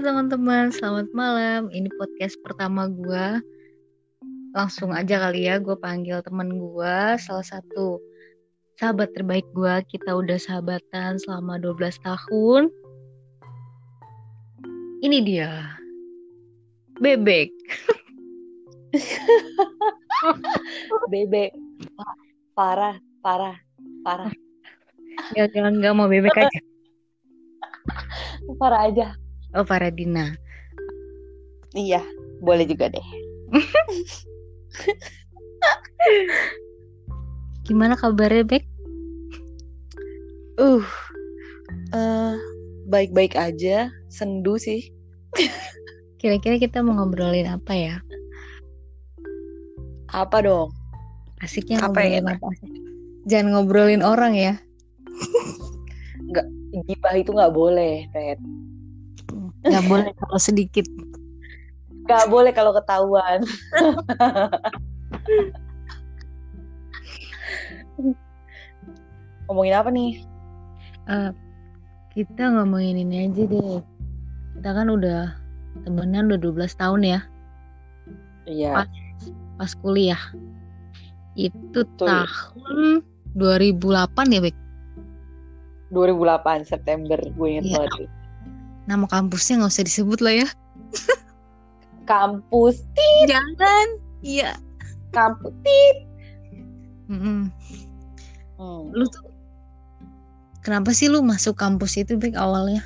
Halo teman-teman, selamat malam. Ini podcast pertama gue. Langsung aja kali ya, gue panggil temen gue, salah satu sahabat terbaik gue. Kita udah sahabatan selama 12 tahun. Ini dia, Bebek. Bebek. Pa- Parah, parah, parah. Ya jangan nggak mau Bebek aja. Parah aja. Oh, Faradina. Iya, boleh juga deh. Gimana kabarnya, Bek? Uh, eh, baik-baik aja. Sendu sih. Kira-kira kita mau ngobrolin apa ya? Apa dong? Asiknya Apa ngobrolin apa? Jangan ngobrolin orang ya. Gibah itu nggak boleh, Ted. Nggak boleh kalau sedikit. Nggak boleh kalau ketahuan. Ngomongin apa nih? Eh, kita ngomongin ini aja deh. Kita kan udah temenan udah 12 tahun ya, Iya, pas kuliah. Itu Betul. tahun 2008 ya, Bek? 2008 September. Gue inget Iya. banget. Nama kampusnya nggak usah disebut lah ya. Kampus, Jangan. Iya. kampus. Mm-mm. Hmm. Lu tuh kenapa sih lu masuk kampus itu, Bek, awalnya?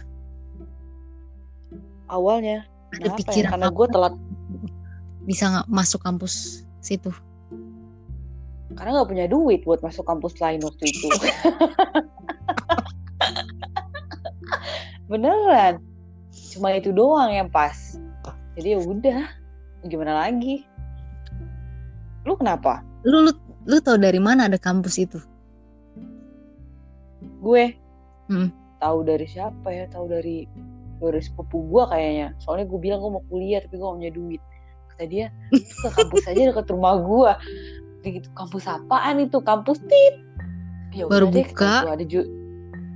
Awalnya, Ada kenapa ya? pikiran Karena apa? gue telat bisa nggak masuk kampus situ? karena nggak punya duit buat masuk kampus lain waktu itu. Beneran, cuma itu doang yang pas. Jadi ya udah, gimana lagi? Lu kenapa? Lu lu lu tau dari mana ada kampus itu? Gue Hmm. tahu dari siapa ya? Tahu dari dari sepupu gue kayaknya. Soalnya gue bilang gue mau kuliah tapi gue gak punya duit. Kata dia, ke kampus aja dekat rumah gue. Gitu, kampus apaan itu? Kampus tit. Ya Baru deh, buka. ada ju-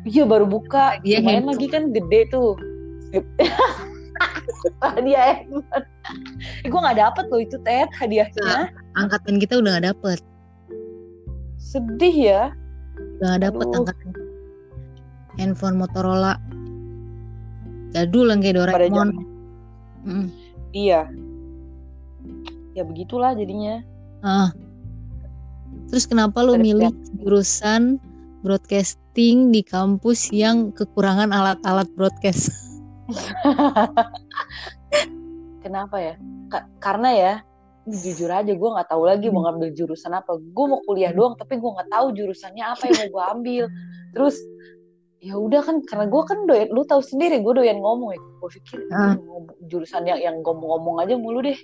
Iya baru buka. Dia Lumayan handphone. lagi kan gede tuh. Hadiah handphone. Eh, gue gak dapet loh itu Ted hadiahnya. Angkatan kita udah nggak dapet, Sedih ya. udah nggak dapet Aduh. angkatan. Handphone Motorola. Jadul yang kayak Doraemon. Mm. Iya. Ya begitulah jadinya. Ah. Terus kenapa lu Pada milih jurusan broadcasting di kampus yang kekurangan alat-alat broadcast? Kenapa ya? Ka- karena ya jujur aja gue nggak tahu lagi mau ngambil jurusan apa. Gue mau kuliah doang tapi gue nggak tahu jurusannya apa yang mau gue ambil. Terus ya udah kan karena gue kan doyan lu tahu sendiri gue doyan ngomong ya. Gue pikir ngomong- jurusan yang yang ngomong-ngomong aja mulu deh.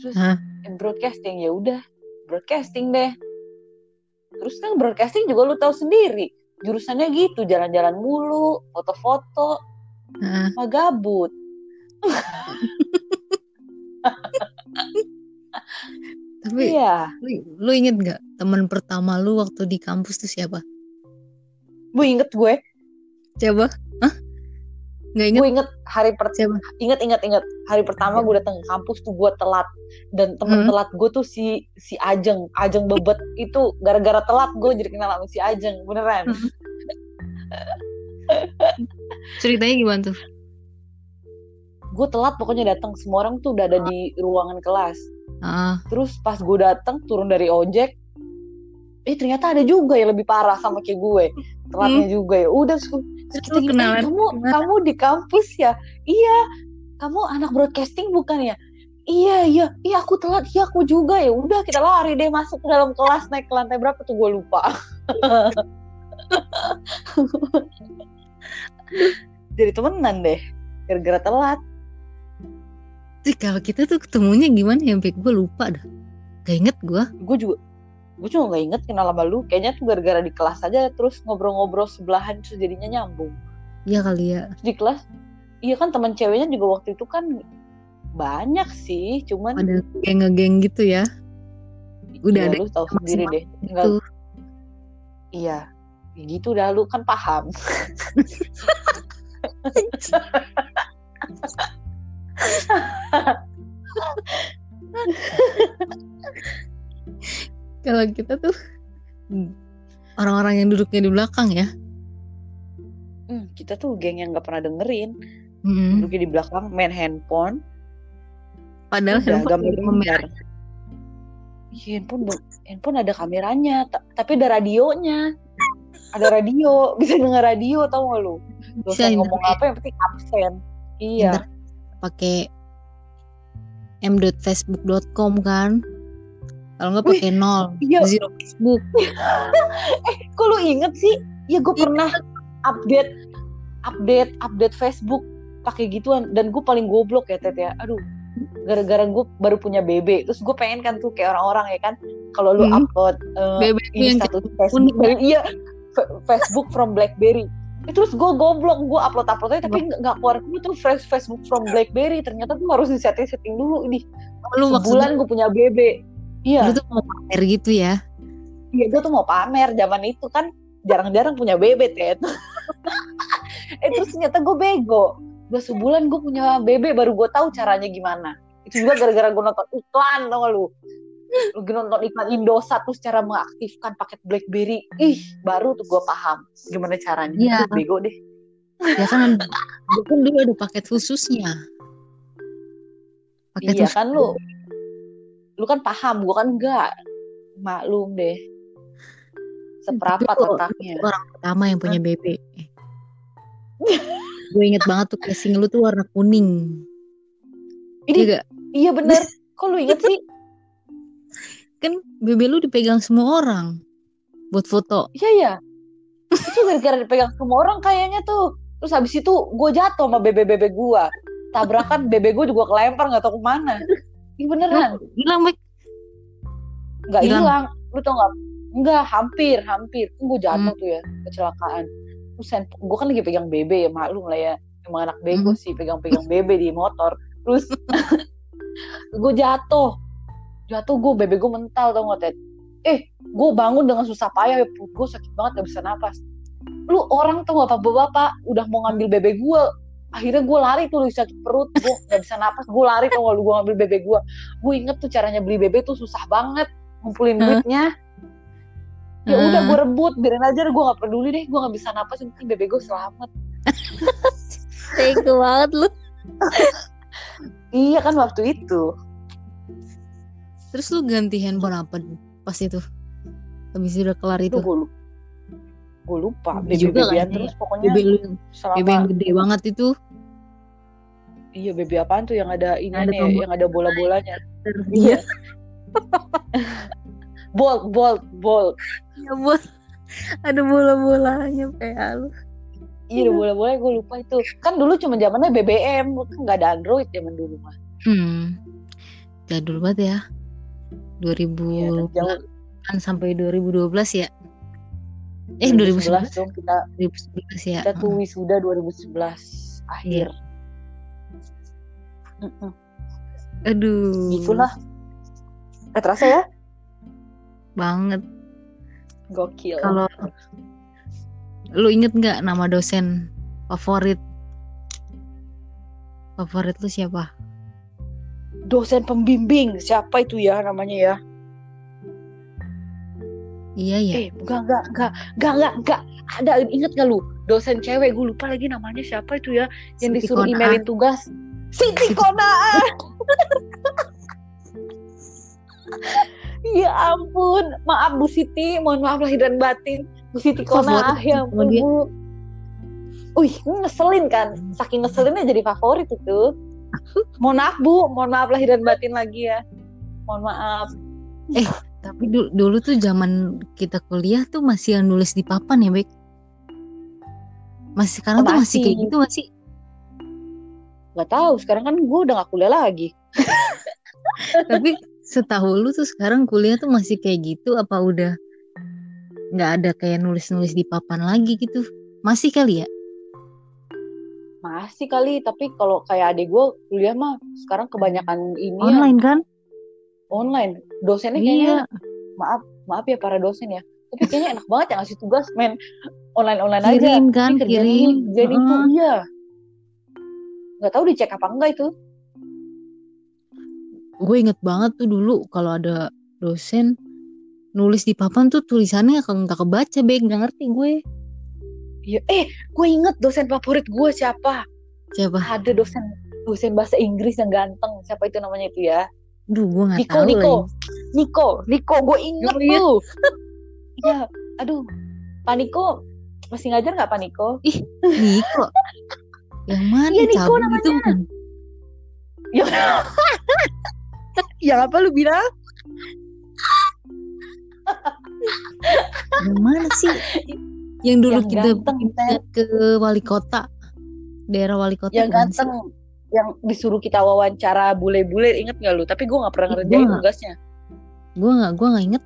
Terus eh, broadcasting ya udah broadcasting deh. Terus kan broadcasting juga lu tahu sendiri. Jurusannya gitu jalan-jalan mulu foto-foto Mah gabut Tapi iya lu, lu inget nggak teman pertama lu waktu di kampus tuh siapa? gue inget gue Coba? Hah? Nggak inget? gue inget hari per Siapa? inget inget inget hari pertama gue datang ke kampus tuh gue telat dan temen Hmm. telat gue tuh si si Ajeng Ajeng bebet itu gara-gara telat gue jadi kenal sama si Ajeng beneran Hmm. Ceritanya gimana tuh? gue telat pokoknya datang. Semua orang tuh udah ada di ruangan kelas. Ah, terus pas gue datang turun dari ojek eh ternyata ada juga yang lebih parah sama kayak gue. Telatnya juga ya. Udah terus kita kenalan "Eh, kamu gimana?" kamu di kampus ya? Iya. Kamu anak broadcasting bukan ya? Iya iya. Iya aku telat. Iya aku juga. Ya udah kita lari deh masuk ke dalam kelas. Naik ke lantai berapa tuh? Gue lupa jadi temenan deh gara-gara telat Sih, kalau kita tuh ketemunya gimana ya? Sampai gue lupa dah. Gak inget gue. gue juga gue juga nggak inget kenal sama lu kayaknya tuh gara-gara di kelas aja terus ngobrol-ngobrol sebelahan terus jadinya nyambung Iya kali ya. Terus di kelas iya kan teman ceweknya juga waktu itu kan banyak sih cuman Pada geng-geng gitu ya. Udah ya, ada lu tahu sendiri deh Nggak, Itu. iya Ya gitu dah lu kan paham Kalau kita tuh orang-orang yang duduknya di belakang ya. Hmm, kita tuh geng yang nggak pernah dengerin. Hmm. Duduknya di belakang main handphone. Padahal Udah, handphone gambar ada kamera. Iya, handphone handphone ada kameranya, ta- tapi ada radionya. Ada radio, bisa denger radio tau gak lu? Bisa ngomong apa yang penting absen. Iya. Pakai m.facebook.com kan. Kalau nggak pakai nol, iya. zero Facebook. Kok lu inget sih? Ya gue Iya. pernah update update update Facebook pakai gituan dan gue paling goblok ya Tet ya. Aduh, gara-gara gue baru punya BB, terus gue pengen kan tuh kayak orang-orang ya kan, kalau lu Hmm. upload eh, BB itu ini yang status. Facebook dari iya Facebook from BlackBerry. Eh, terus gue goblok, gue upload uploadnya tapi nggak keluar gue tuh fresh Facebook from BlackBerry. Ternyata tuh harus disetting setting dulu ini. Lu Sebulan gue punya BB. Iya. lu tuh mau pamer gitu ya? Iya, gue tuh mau pamer zaman itu kan jarang-jarang punya BB Ted. eh terus ternyata gue bego. Gue sebulan gue punya BB baru gue tahu caranya gimana. Itu juga gara-gara gue nonton iklan tau gak lu? Lu nonton iklan Indosat terus cara mengaktifkan paket BlackBerry. Ih, baru tuh gue paham gimana caranya. Iya. Terus Bego deh. Ya kan, kan dulu ada paket khususnya. Paket Iya khusus. kan lu. Lu kan paham, gue kan enggak. Maklum deh. Lu- otaknya. Orang pertama yang punya BB. Gue inget banget tuh casing lu tuh warna kuning. Ini- Iya? Iya bener. Kok lu inget sih? Kan BB lu dipegang semua orang buat foto. Iya ya. Itu gara-gara dipegang semua orang kayaknya tuh. Terus habis itu gue jatuh sama bebe-bebe gue. Tabrakan bebe gue juga kelempar nggak tahu ke mana. Iya beneran. Hilang, Mek. Nggak hilang. Lu tau nggak? Enggak, hampir, hampir. Gue jatuh Hmm. tuh ya, kecelakaan. Terus gue kan lagi pegang bebe ya, maklum lah ya. Emang anak bego Hmm. sih, pegang-pegang bebe di motor. Terus gue jatuh. Jatuh gue, bebe gue mental tau nggak, Ted? Eh, gue bangun dengan susah payah, ya, perut gue sakit banget gak bisa napas. Lu orang tuh gak bapak-bapak udah mau ngambil bebe gue, akhirnya gue lari tuh lu sakit perut, gue gak bisa napas, gue lari tuh kalau gue ngambil bebe gue. Gue inget tuh caranya beli bebe tuh susah banget, ngumpulin Hah? duitnya. Ya udah Hah? gue rebut, biarin aja gue gak peduli deh, gue gak bisa napas, yang penting bebe gue selamat. Tega banget lu. Iya kan waktu itu. Terus lu ganti handphone apa pas itu? Habis udah kelar itu. Gue lupa. Gue lupa, Bebe juga kan, terus pokoknya BB lu selama BB yang gede banget itu. Iya bebe apaan tuh yang ada ini Ada nih, tombol. yang ada bola-bolanya. Iya. Bolt, bolt, bolt. Ya buat ada bola-bolanya PA lu. Iya ada bola-bolanya gue lupa itu. Kan dulu cuma zamannya BBM, kan nggak ada Android zaman dulu mah. Hmm. Jadul banget ya. 2000 Iya, jauh. kan sampai 2012 ya. Eh 2011 2011 dong kita 2011 ya. kita tuh wisuda 2011 akhir. Mm-mm. Aduh. Itulah. Eh, terasa ya? Banget. Gokil. Kalau lu inget nggak nama dosen favorit? Favorit lu siapa? Dosen pembimbing siapa itu ya namanya ya? Iya ya. Eh, enggak, enggak, enggak, enggak, enggak, enggak. Ada inget gak lu? Dosen cewek, gue lupa lagi namanya siapa itu ya? Yang Siti disuruh Konaa. emailin tugas. Siti Konaa. ya ampun, maaf Bu Siti, mohon maaf lahir dan batin. Bu Siti Favorit ya ampun. Bu. Wih, ngeselin kan? Saking ngeselinnya jadi favorit itu. Mohon maaf Bu, mohon maaf lahir dan batin lagi ya. Mohon maaf. Tapi dulu, dulu tuh zaman kita kuliah tuh masih yang nulis di papan ya, Bek. Masih sekarang Oh, tuh masih kayak gitu masih. Gak tahu, sekarang kan gue udah gak kuliah lagi. Tapi setahu lu tuh sekarang kuliah tuh masih kayak gitu apa udah nggak ada kayak nulis-nulis di papan lagi gitu? Masih kali ya? Masih kali, tapi kalau kayak adik gue kuliah mah sekarang kebanyakan ini ya, Online kan? online. Dosennya kayaknya Iya. maaf maaf ya para dosen ya. Tapi kayaknya enak banget ya ngasih tugas main online online aja. Kirim kan, Ini kirim. ini, kerjaan itu iya. Gak tahu dicek apa enggak itu. gue inget banget tuh dulu kalau ada dosen nulis di papan tuh tulisannya nggak kebaca beg nggak ngerti gue Iya, eh, gue inget dosen favorit gue siapa? Siapa Ada dosen dosen bahasa Inggris yang ganteng. Siapa itu namanya itu ya? Duh gue nggak Niko, tahu Niko, lagi. Niko, Niko, gue inget Oh, iya. tuh. Iya, aduh, Pak Niko masih ngajar nggak Pak Niko? Niko yang mana Iya, Niko namanya. itu bukan Yang, yang apa lu bilang? yang mana sih yang dulu Yang kita ganteng, ke wali kota daerah wali kota Yang kan sih? ganteng, yang disuruh kita wawancara bule-bule, inget nggak lu? Tapi gue nggak pernah ngerjain tugasnya. gue nggak gue nggak inget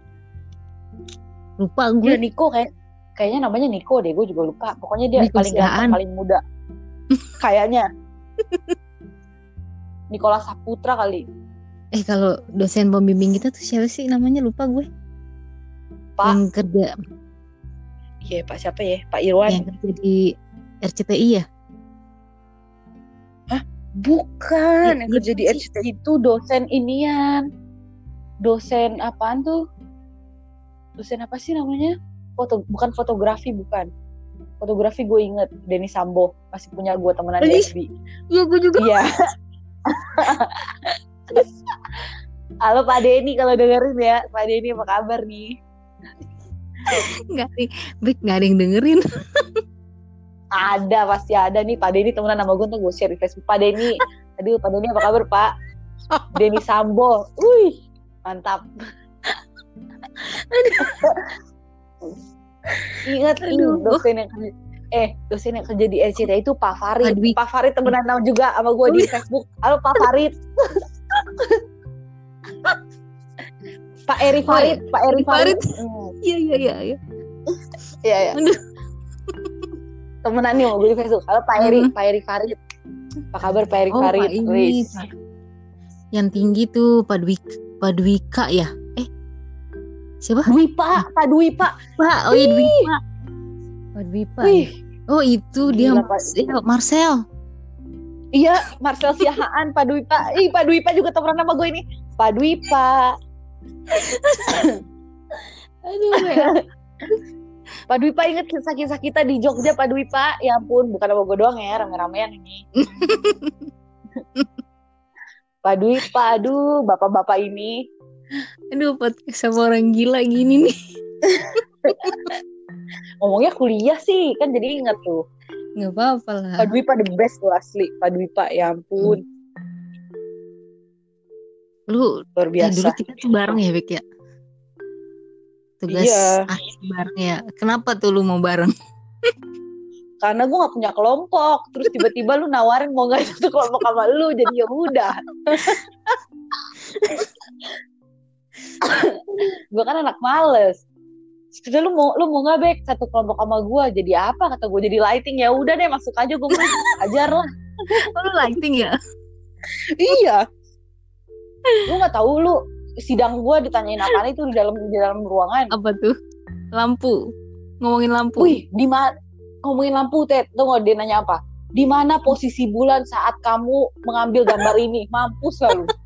lupa gue Iya, Niko kayak kayaknya namanya Niko deh, gue juga lupa. Pokoknya dia Niko paling ganteng, paling muda. Kayaknya. Nikola Saputra kali. eh kalau dosen pembimbing kita tuh siapa sih namanya lupa gue Pak, yang kerja iya Pak siapa ya? Pak Irwan. yang kerja di RCTI ya Bukan, Ya, yang iya kerja di sih. RCTI itu dosen inian. Dosen apaan tuh? Dosen apa sih namanya? Foto, bukan fotografi, bukan. Fotografi gue inget, Denny Sambo. Masih punya gue temenan di. FB. iya gue juga Iya. Halo Pak Denny kalau dengerin ya. Pak Denny apa kabar nih? nggak ada Bek, nggak ada yang dengerin Ada, pasti ada nih. Pak Denny temenan sama gue tuh gue share di Facebook. Pak Denny. Aduh, Pak Denny apa kabar Pak? Denny Sambo. Wih, mantap. Ingat ini dosen yang eh dosen yang kerja di RCTI itu Pak Farid. Adwi. Pak Farid temenan sama juga sama gue di Facebook. Halo Pak Farid. Pak Eri Farid, Pak Eri Farid. Hmm, iya iya iya iya Iya, iya. Temenan nih sama gue di Facebook. Halo Pak Eri, Hmm. Pak Eri Farid. Apa kabar Pak Eri oh Farid? pak ini. Pak. yang tinggi tuh Pak Dwi Pak Dwika ya eh siapa Dwi Pak, Pak Dwi Pak. Pak oh iya Dwika Pak Dwika Wih, oh itu dia Gila, Pak. Marcel Marcel iya Marcel Siahaan, Pak Dwi Pak. Ih, Pak Dwi Pak juga temenan sama gue ini. Pak Dwi Pak. aduh ya Pak Dwi Pak inget kisah-kisah kita di Jogja Pak Dwi Pak. Ya ampun, bukan sama gue doang ya, rame-ramean ini. Pak Dwi Pak, aduh, bapak-bapak ini. aduh podcast sama orang gila gini nih Ngomongnya kuliah sih, kan jadi inget tuh. nggak apa-apa lah Pak Dwi Pak the best tuh asli. Pak Dwi Pak, ya ampun, lu luar eh, dulu biasa. kita tuh bareng ya Bek ya tugas Iya. akhir bareng ya kenapa tuh lu mau bareng Karena gue gak punya kelompok. Terus tiba-tiba lu nawarin mau gak satu kelompok sama lu. Jadi ya udah. gue kan anak males. Sudah lu mau lu mau nggak bek satu kelompok sama gue jadi apa kata gue jadi lighting ya udah deh masuk aja gue mau ajar lah oh, lu lighting ya iya lu nggak tahu lu sidang gue ditanyain apa itu di dalam di dalam ruangan. Apa tuh? Lampu. Ngomongin lampu. Wih di mana ngomongin lampu tet tuh nggak dia nanya apa? Di mana posisi bulan saat kamu mengambil gambar ini? Mampus lalu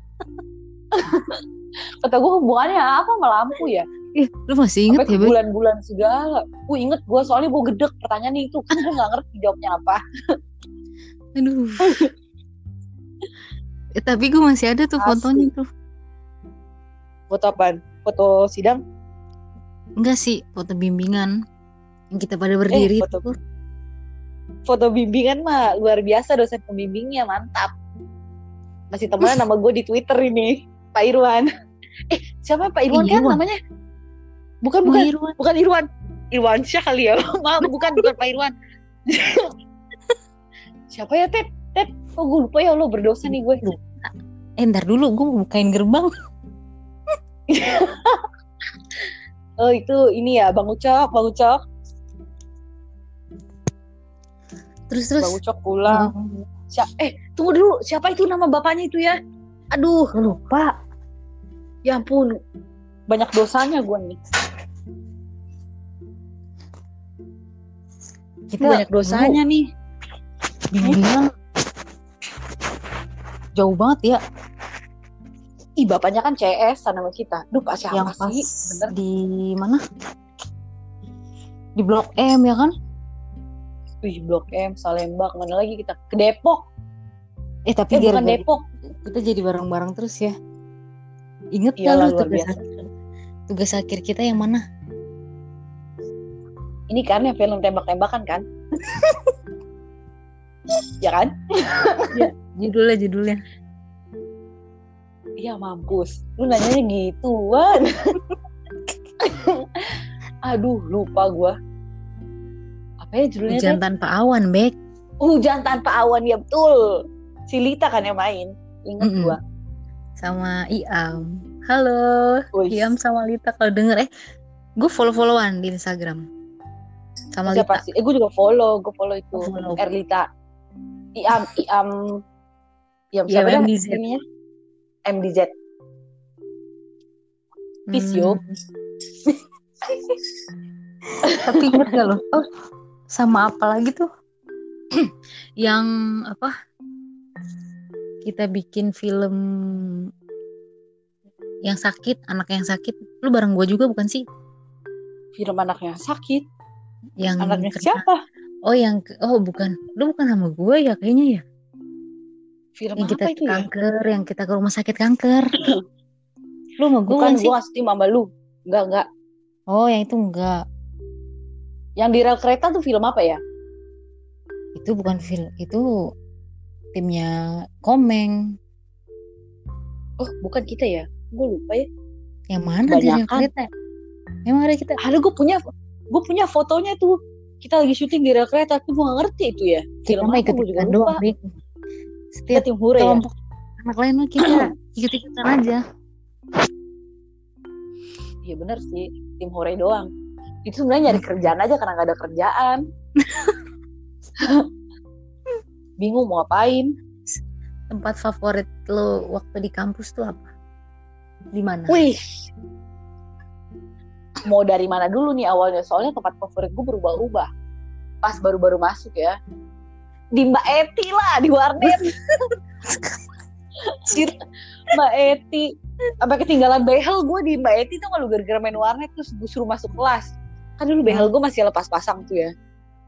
kata gue hubungannya apa sama lampu ya? Ih, lu masih inget sampai ya bulan-bulan segala. Gue inget gue soalnya gue gedek. Pertanyaan itu kan gue nggak ngerti jawabnya apa. Aduh. Eh, tapi gue masih ada tuh Asli. fotonya tuh foto apaan? Foto sidang? Enggak sih foto bimbingan. Yang kita pada berdiri foto- tuh. foto bimbingan mah luar biasa dosen pembimbingnya mantap. Masih temenan sama gue di Twitter ini Pak Irwan. Eh siapa? Pak Irwan Eh, kan Irwan. namanya? Bukan Oh, bukan. Irwan. bukan Irwan. Irwan Syah kali ya. Maaf bukan bukan Pak Irwan. Siapa ya Ted Ted kok gue lupa ya lo berdosa nih gue. Eh ntar dulu gue mau bukain gerbang oh itu ini ya Bang Ucok Bang Ucok. Terus terus. Bang Ucok pulang. Sia- eh tunggu dulu siapa itu nama bapaknya itu ya? Aduh lupa. Ya ampun banyak dosanya gue nih. Kita banyak dosanya nih. Bimbingan jauh banget ya ih bapaknya kan CS sama kita duh pak siapa yang pas sih bener di mana di blok M ya kan Wih, Blok M, Salemba, ke mana lagi kita? Ke Depok. eh tapi Eh, bukan gara-gara Depok. kita jadi bareng-bareng terus ya inget gak Iyalah, lu luar tugas biasa. akhir tugas akhir kita yang mana Ini kan yang film tembak-tembakan kan? ya kan? judulnya judulnya Iya mampus. Lu nanyanya gituan. Aduh, lupa gua. Apa ya judulnya? hujan tanpa awan Bek Hujan tanpa awan, ya betul. Si Lita kan yang main. Ingat Mm-mm. gua. sama Iam halo Wih. Iam sama Lita kalau denger eh gue follow followan di Instagram sama Siapa Lita sih? Eh, gue juga follow. Gue follow itu. Follow. Erlita. Iam, Iam. Iam Iam siapa dah MDZ. MDZ. Peace, Hmm. tapi inget gak lo oh, sama apa lagi tuh yang apa kita bikin film yang sakit anak yang sakit lu bareng gue juga bukan sih Film anaknya sakit. yang Anaknya kena- siapa? oh yang oh bukan lu bukan sama gue ya kayaknya ya Film yang apa kita itu ya? kanker yang kita ke rumah sakit kanker lu sama gue Bukan kan gue ngasih tim sama lu. Enggak, enggak. oh yang itu enggak Yang di rel kereta tuh film apa ya? itu bukan film itu timnya Komeng Oh, bukan kita ya? Gue lupa ya. yang mana di rel kereta emang ada kita Ada gue punya gue punya fotonya tuh. Kita lagi syuting di rel kereta, tapi gue gak ngerti itu ya. Film apa ikut gue juga lupa. doang setiap tim Hure ya. anak lain mah kita ikut ikutan aja Iya bener sih, tim Hore doang. Itu sebenarnya nyari kerjaan aja karena gak ada kerjaan. Bingung mau ngapain. tempat favorit lo waktu di kampus tuh apa di mana Wih. Mau dari mana dulu nih awalnya? Soalnya tempat favorit gue berubah-ubah. Pas baru-baru masuk ya. Di Mbak Eti lah, di warnet. Mbak Eti. Sampai ketinggalan behel gue di Mbak Eti tuh kalau gara-gara main warnet terus gue suruh masuk kelas. Kan dulu behel gue masih lepas pasang tuh ya.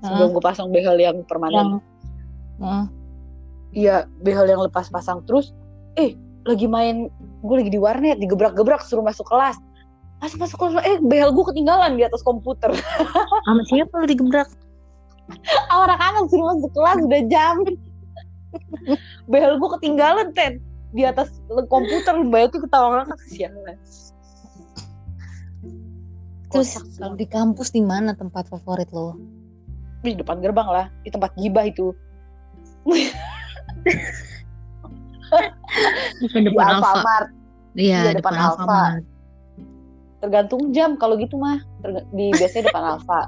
Sebelum gue pasang behel yang permanen. Heeh. Iya, behel yang lepas pasang terus. Eh, lagi main, gue lagi di warnet, digebrak-gebrak suruh masuk kelas. Masuk masuk kelas, eh behel gue ketinggalan di atas komputer. sama siapa lo digebrak Anak-anak suruh masuk kelas udah jam. behel gue ketinggalan ten di atas komputer bayar tuh ketawa ngakak kesianan. terus sih. kalau di kampus di mana tempat favorit lo di depan gerbang lah, di tempat gibah itu. bukan Di depan Alfa Alfamart. iya Iya, depan, depan Alfa. Tergantung jam kalau gitu mah. Di biasanya depan Alfa.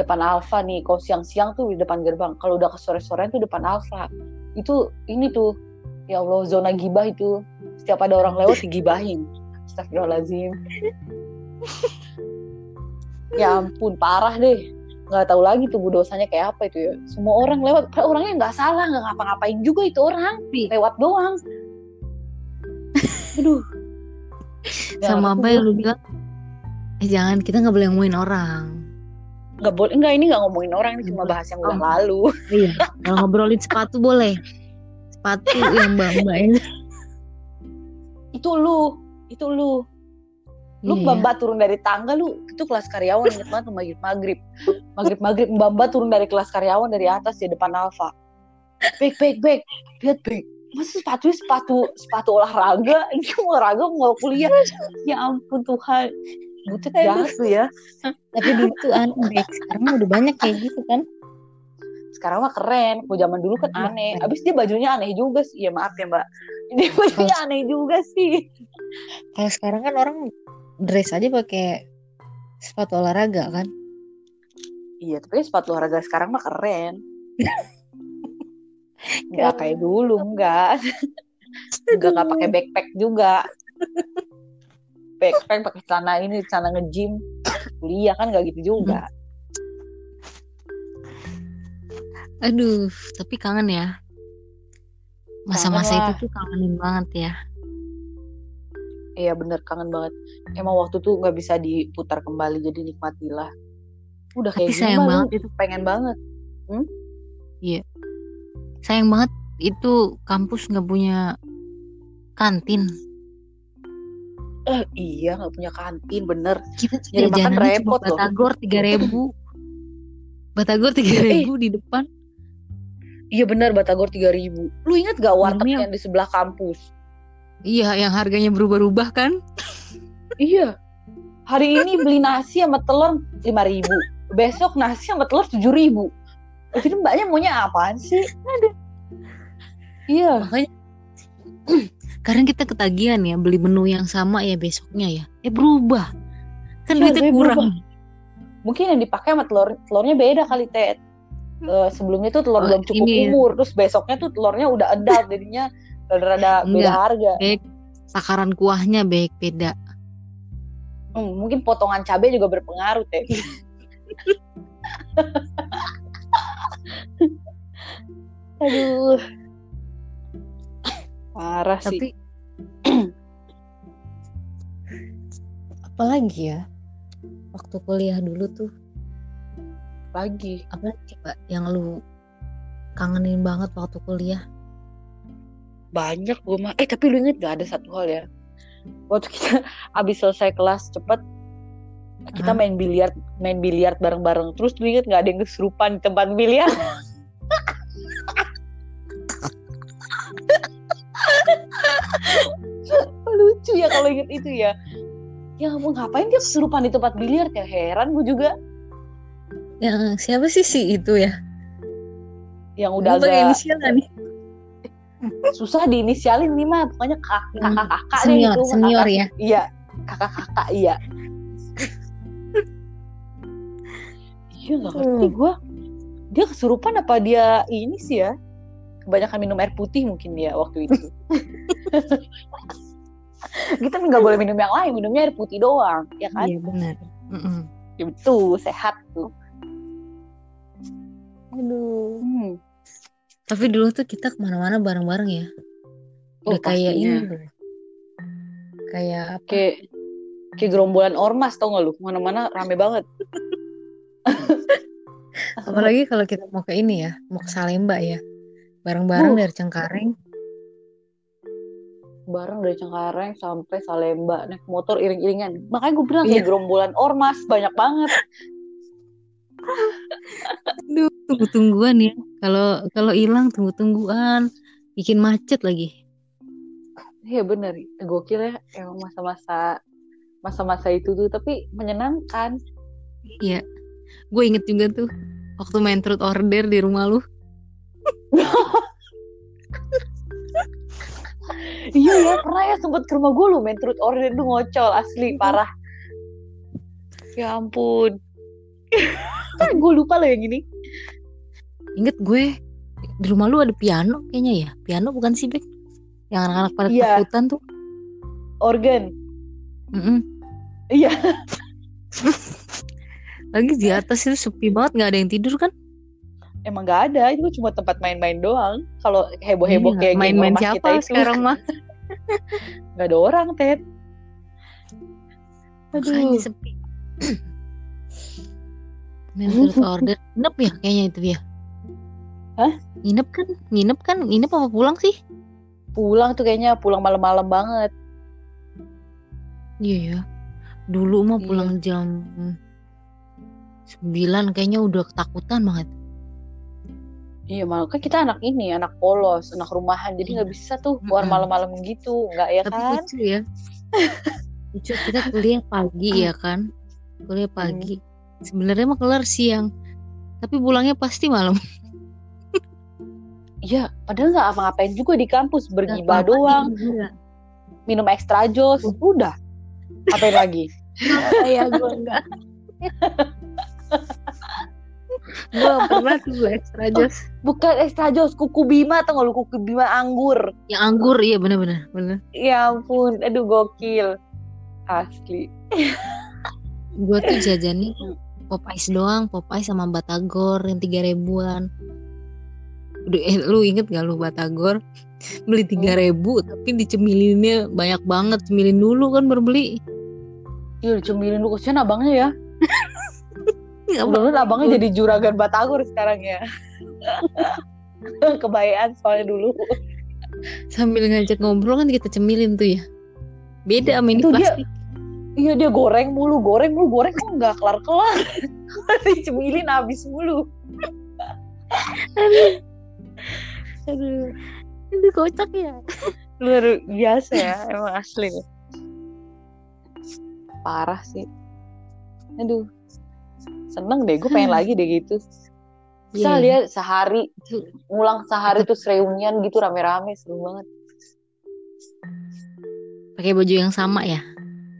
Depan Alfa nih, kalau siang-siang tuh di depan gerbang. Kalau udah ke sore-sore tuh depan Alfa. Itu ini tuh ya Allah zona gibah itu. Setiap ada orang lewat digibahin. Astagfirullahaladzim. ya ampun, parah deh. Nggak tahu lagi tuh bu dosanya kayak apa itu ya. Semua orang lewat, orangnya nggak salah, nggak ngapa-ngapain juga itu orang. Lewat doang. Aduh. Ya, sama apa yang lu bilang eh jangan kita nggak boleh ngomongin orang nggak boleh enggak ini nggak ngomongin orang ini cuma bahas yang udah Oh. lalu. Iya kalau ngobrolin sepatu boleh. Sepatu yang mbak mbak yang itu lu itu lu. Lu Iya. mbak turun dari tangga lu itu kelas karyawan inget banget tuh maghrib maghrib. Maghrib maghrib mbak mbak turun dari kelas karyawan dari atas di depan Alfa. Baik baik baik lihat baik masa sepatu sepatu sepatu olahraga? Ini olahraga mau kuliah. Ya ampun Tuhan butet Aduh. jahat lu ya. Tapi dulu tuh aneh sekarang udah banyak kayak gitu kan. Sekarang mah keren. Kalau zaman dulu kan Iya, aneh. abis dia bajunya aneh juga sih. Ya maaf ya mbak. Dia bajunya aneh juga sih. Kalau sekarang kan orang dress aja pakai sepatu olahraga kan. Iya, tapi sepatu olahraga sekarang mah keren. Enggak kayak dulu, enggak. Enggak enggak pakai backpack juga. Backpack pakai celana ini, celana nge-gym. Kuliah kan enggak gitu juga. aduh tapi kangen ya masa-masa itu tuh kangenin banget ya Iya bener kangen banget. Emang waktu tuh nggak bisa diputar kembali jadi nikmatilah. Udah Tapi kayak sayang lu banget itu. pengen banget. Sayang banget itu kampus nggak punya kantin. Eh iya nggak punya kantin bener. Kita Nyari makan repot loh. batagor tiga ribu. batagor tiga ribu di depan. Iya bener Batagor 3000 Lu inget gak warteg Namanya- yang di sebelah kampus? Iya, yang harganya berubah-ubah kan? Iya. Hari ini beli nasi sama telur 5000 Besok nasi sama telur 7000 Jadi mbaknya maunya apaan sih? Aduh. Iya. Makanya kadang kita ketagihan ya beli menu yang sama ya besoknya ya. Eh berubah. Kan Iya, duitnya kurang. Mungkin yang dipakai sama telur telurnya beda kali Ted. Eh, sebelumnya tuh telur Oh, belum cukup ini. umur, terus besoknya tuh telurnya udah adult, jadinya rada-rada beda harga. Baik takaran kuahnya baik beda. Hmm, mungkin potongan cabai juga berpengaruh Ted. Aduh. Parah sih. Tapi apalagi ya? Waktu kuliah dulu tuh Lagi. apa coba yang lu kangenin banget waktu kuliah? Banyak gue mah. Eh tapi lu inget gak ada satu hal ya? Waktu kita abis selesai kelas cepet kita main biliar main biliar bareng-bareng terus lu inget gak ada yang kesurupan di tempat biliar lucu ya kalau inget itu ya ya ampun ngapain dia kesurupan di tempat biliar ya heran gue juga Yang siapa sih si itu ya? yang udah Lu agak inisial nggak nih? susah diinisialin nih mah pokoknya Hmm, kakak-kakak deh Senior, itu senior kakak- ya. iya kakak-kakak iya iya nggak ngerti Hmm. gue dia kesurupan apa dia ini sih ya kebanyakan minum air putih mungkin dia waktu itu kita nggak boleh minum yang lain minumnya air putih doang ya kan Iya benar. Mm-mm. itu sehat tuh Aduh. hmm. Tapi dulu tuh kita ke mana-mana bareng-bareng ya. Oh, Udah kayak ini. Kayak apa? kayak kayak gerombolan ormas tau gak lu mana-mana rame banget Apalagi kalau kita mau ke ini ya, mau ke Salemba ya. Bareng-bareng Uh. dari Cengkareng. bareng dari Cengkareng sampai Salemba naik motor iring-iringan makanya gue bilang kayak gerombolan ormas banyak banget Aduh, tunggu-tungguan ya. Kalau kalau hilang tunggu-tungguan, bikin macet lagi. iya bener gokil ya emang masa-masa masa-masa itu tuh tapi menyenangkan Iya. Gue inget juga tuh waktu main truth order di rumah lu. Iya ya pernah ya sempet ke rumah gue lu main truth order tuh ngocol asli parah ya ampun gue lupa loh yang ini Inget gue di rumah lu ada piano kayaknya ya. Piano bukan sih, Bek? Yang anak-anak pada Iya. takutan tuh. organ Mm-mm. iya Lagi di atas itu sepi banget, nggak ada yang tidur kan? Emang gak ada itu cuma tempat main-main doang kalau heboh-heboh Iya, kayak main-main ormas siapa kita itu sekarang mah? nggak ada orang Ted aduh sepi. Main truth order. Nginep ya kayaknya itu ya. Hah? Nginep kan? Nginep kan? Nginep apa pulang sih? pulang tuh kayaknya pulang malam-malam banget Iya ya. Dulu mah Iya. pulang jam 9 kayaknya udah ketakutan banget. Iya malah kan kita anak ini anak polos anak rumahan jadi nggak bisa tuh keluar malam-malam gitu nggak ya Tapi kan lucu ya. lucu kita kuliah pagi ya kan? Kuliah pagi. Sebenarnya mah kelar siang. Tapi pulangnya pasti malam. iya padahal nggak apa-ngapain juga di kampus bergibah doang juga. minum extra jos udah apain lagi Kayak gue enggak. gue pernah tuh extra jos. bukan extra jos kuku bima atau nggak lu kuku bima anggur Yang anggur iya bener-bener. Bener. ya ampun aduh gokil asli Gue tuh jajannya pop ice doang, pop ice sama batagor yang tiga ribuan. Udah, eh, lu inget gak lu Batagor beli tiga ribu tapi dicemilinnya banyak banget cemilin dulu kan baru beli Iya dicemilin lu kesian abangnya ya. Nggak Kebetulan abangnya jadi juragan Batagor sekarang ya. Kebayaan soalnya dulu. sambil ngajak ngobrol kan kita cemilin tuh ya beda sama ini Itu dia- plastik Iya dia goreng mulu, goreng mulu, goreng kok nggak kelar-kelar. Dicemilin habis mulu. Aduh. itu kocak ya Luar biasa ya, emang asli. Parah sih. Aduh. Seneng deh, gue pengen lagi deh gitu. Bisa Iya. dia sehari, ngulang sehari tuh reunian gitu rame-rame, seru banget. pakai baju yang sama ya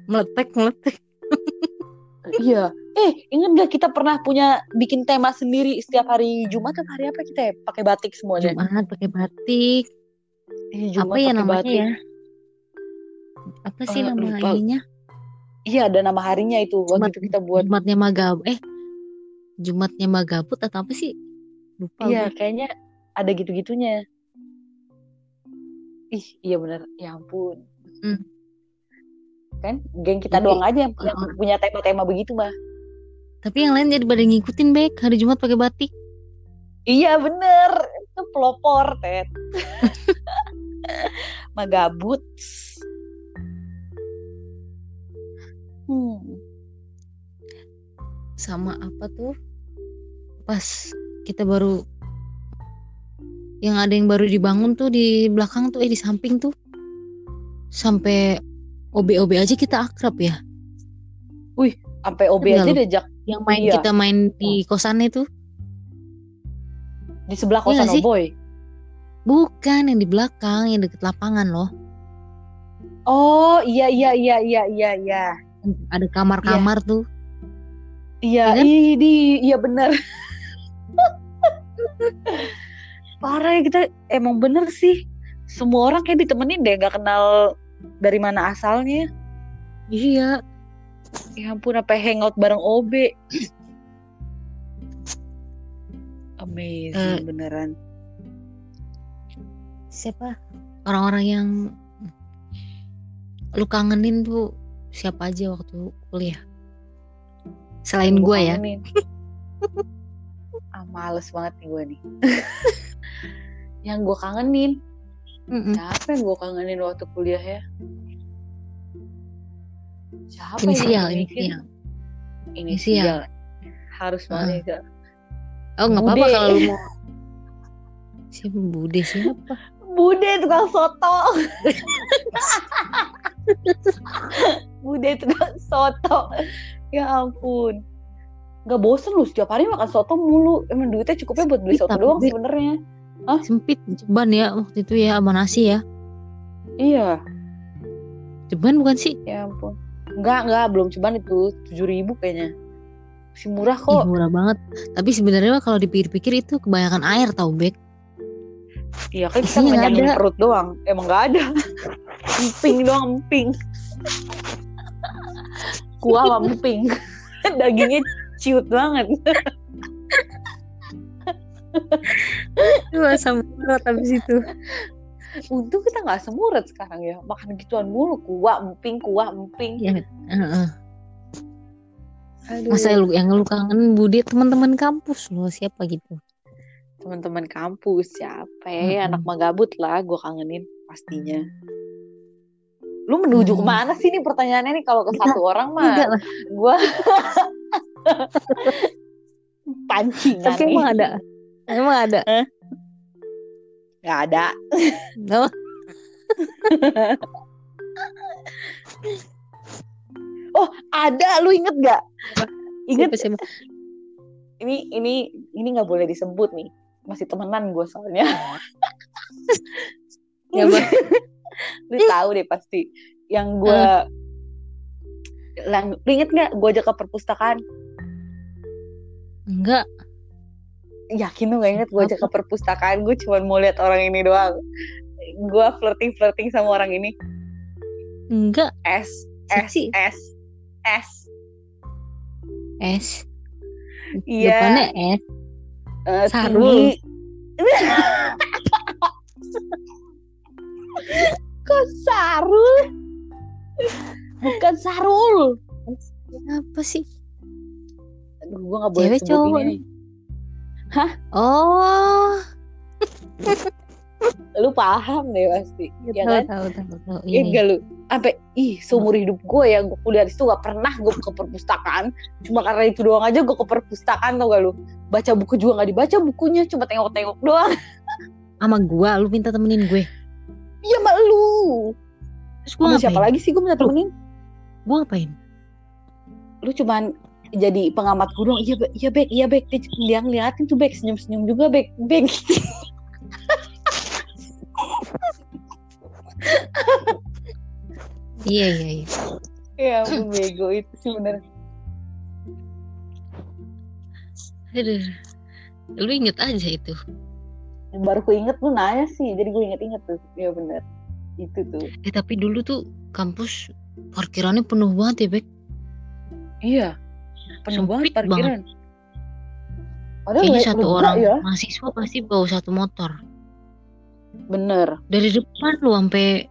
meletek meletek Iya. Eh, inget gak kita pernah punya bikin tema sendiri setiap hari Jumat atau hari apa kita ya? Pakai batik semuanya. Jumat pakai batik Eh, apa ya namanya batik. ya apa sih Eh, nama lupa. ininya Iya, ada nama harinya itu. Waktu Jumat- itu kita buat. Jumatnya Magab eh Jumatnya Magabut atau apa sih lupa Iya, gue. kayaknya ada gitu-gitunya. Ih, iya bener. Ya ampun. Mm. Kan, geng kita Jadi, doang aja yang, yang uh-uh. punya tema-tema begitu mah. tapi yang lain jadi pada ngikutin baik hari Jumat pakai batik Iya bener. Itu pelopor, Ted. Magabut. Hmm. sama apa tuh pas kita baru yang ada yang baru dibangun tuh di belakang tuh eh di samping tuh sampai OB-OB aja kita akrab ya Sampai OB Enggak aja diajak yang main Iya. kita main di kosannya tuh di sebelah Iya kosan sih? Oboy. bukan yang di belakang yang deket lapangan loh Oh, iya iya iya iya iya iya. ada kamar-kamar tuh Iya, Iya kan? iya bener. Parah ya kita emang bener sih. Semua orang kayak ditemenin deh, nggak kenal dari mana asalnya. iya Ya ampun, apa hangout bareng OB. Amazing Eh, beneran. siapa orang-orang yang lu kangenin tuh siapa aja waktu kuliah selain gue ya. Ah, males banget nih gue nih. yang gue kangenin, Mm-mm. siapa yang gue kangenin waktu kuliah ya? Siapa inisial yang gue mikir? inisial Inisial. Harus banget ya. oh nggak apa-apa kalau lu mau siapa bude siapa Bude tukang soto. Bude tukang soto. Ya ampun. Gak bosen lu setiap hari makan soto mulu. Emang duitnya cukupnya buat beli Ih, soto doang Be- sebenarnya. sempit ceban ya waktu itu ya sama nasi ya Iya. ceban bukan sih Ya ampun. Enggak, enggak. Belum cuman itu. 7000 ribu kayaknya. Masih murah Ih, kok. murah banget tapi sebenarnya kalau dipikir-pikir itu kebanyakan air tau bek Iya kan kita nggak ngenyangin ada. perut doang. Emang nggak ada. emping doang, emping. Kuah sama emping. Dagingnya ciut banget. itu asam urat habis itu Untung kita nggak semurat sekarang ya. Makan gituan mulu. Kuah, emping, kuah, emping. ya heeh. Aduh. masa lu yang lu kangen bude teman-teman kampus lo siapa gitu Teman-teman kampus siapa ya? Mm-mm. Anak magabut lah gue kangenin pastinya. Lu menuju Hmm. ke mana sih nih pertanyaannya nih kalau ke satu orang mah gue pancingan tapi emang ada emang ada Gak ada. oh, Oh, ada. Lu inget gak? Inget siapa, siapa? ini ini ini nggak boleh disebut nih. Masih temenan gue soalnya. Siapa? lu tahu deh pasti. Yang gue Lang, lu inget gak gue ajak ke perpustakaan? Enggak Yakin lu gak inget gue ajak ke perpustakaan? Gue cuma mau lihat orang ini doang. Gue flirting-flirting sama orang ini. enggak S, S. S, S. S Iya. depannya S Eh, Sarul. Kok Sarul? Bukan Sarul. Apa sih? Gue gak boleh Cewek sebut cowok ini. Oh, Lu paham deh pasti. Ya tahu, kan? tahu, tahu, tahu. Iya enggak lu. Sampai ih seumur hidup gue ya gue kuliah di situ gak pernah gue ke perpustakaan. Cuma karena itu doang aja gue ke perpustakaan tau gak lu. Baca buku juga gak dibaca bukunya cuma tengok-tengok doang. Sama gua, lu minta temenin gue. Iya mbak lu. Terus Sama ngapain? siapa lagi sih gue minta temenin? Gua ngapain? Lu cuman jadi pengamat gue doang. Iya iya bek, iya bek. Dia, dia ngeliatin tuh bek senyum-senyum juga bek. Bek. Iya, iya, iya. ya ampun bego itu sih bener. Aduh. Lu inget aja itu. Baru gue inget lu nanya sih. Jadi gue inget-inget tuh. Iya bener. Itu tuh. Eh, tapi dulu tuh kampus parkirannya penuh banget ya, Bek. Iya. Penuh banget parkiran. Padahal Kayaknya satu orang ya. mahasiswa pasti bawa satu motor. Bener. Dari depan lu sampai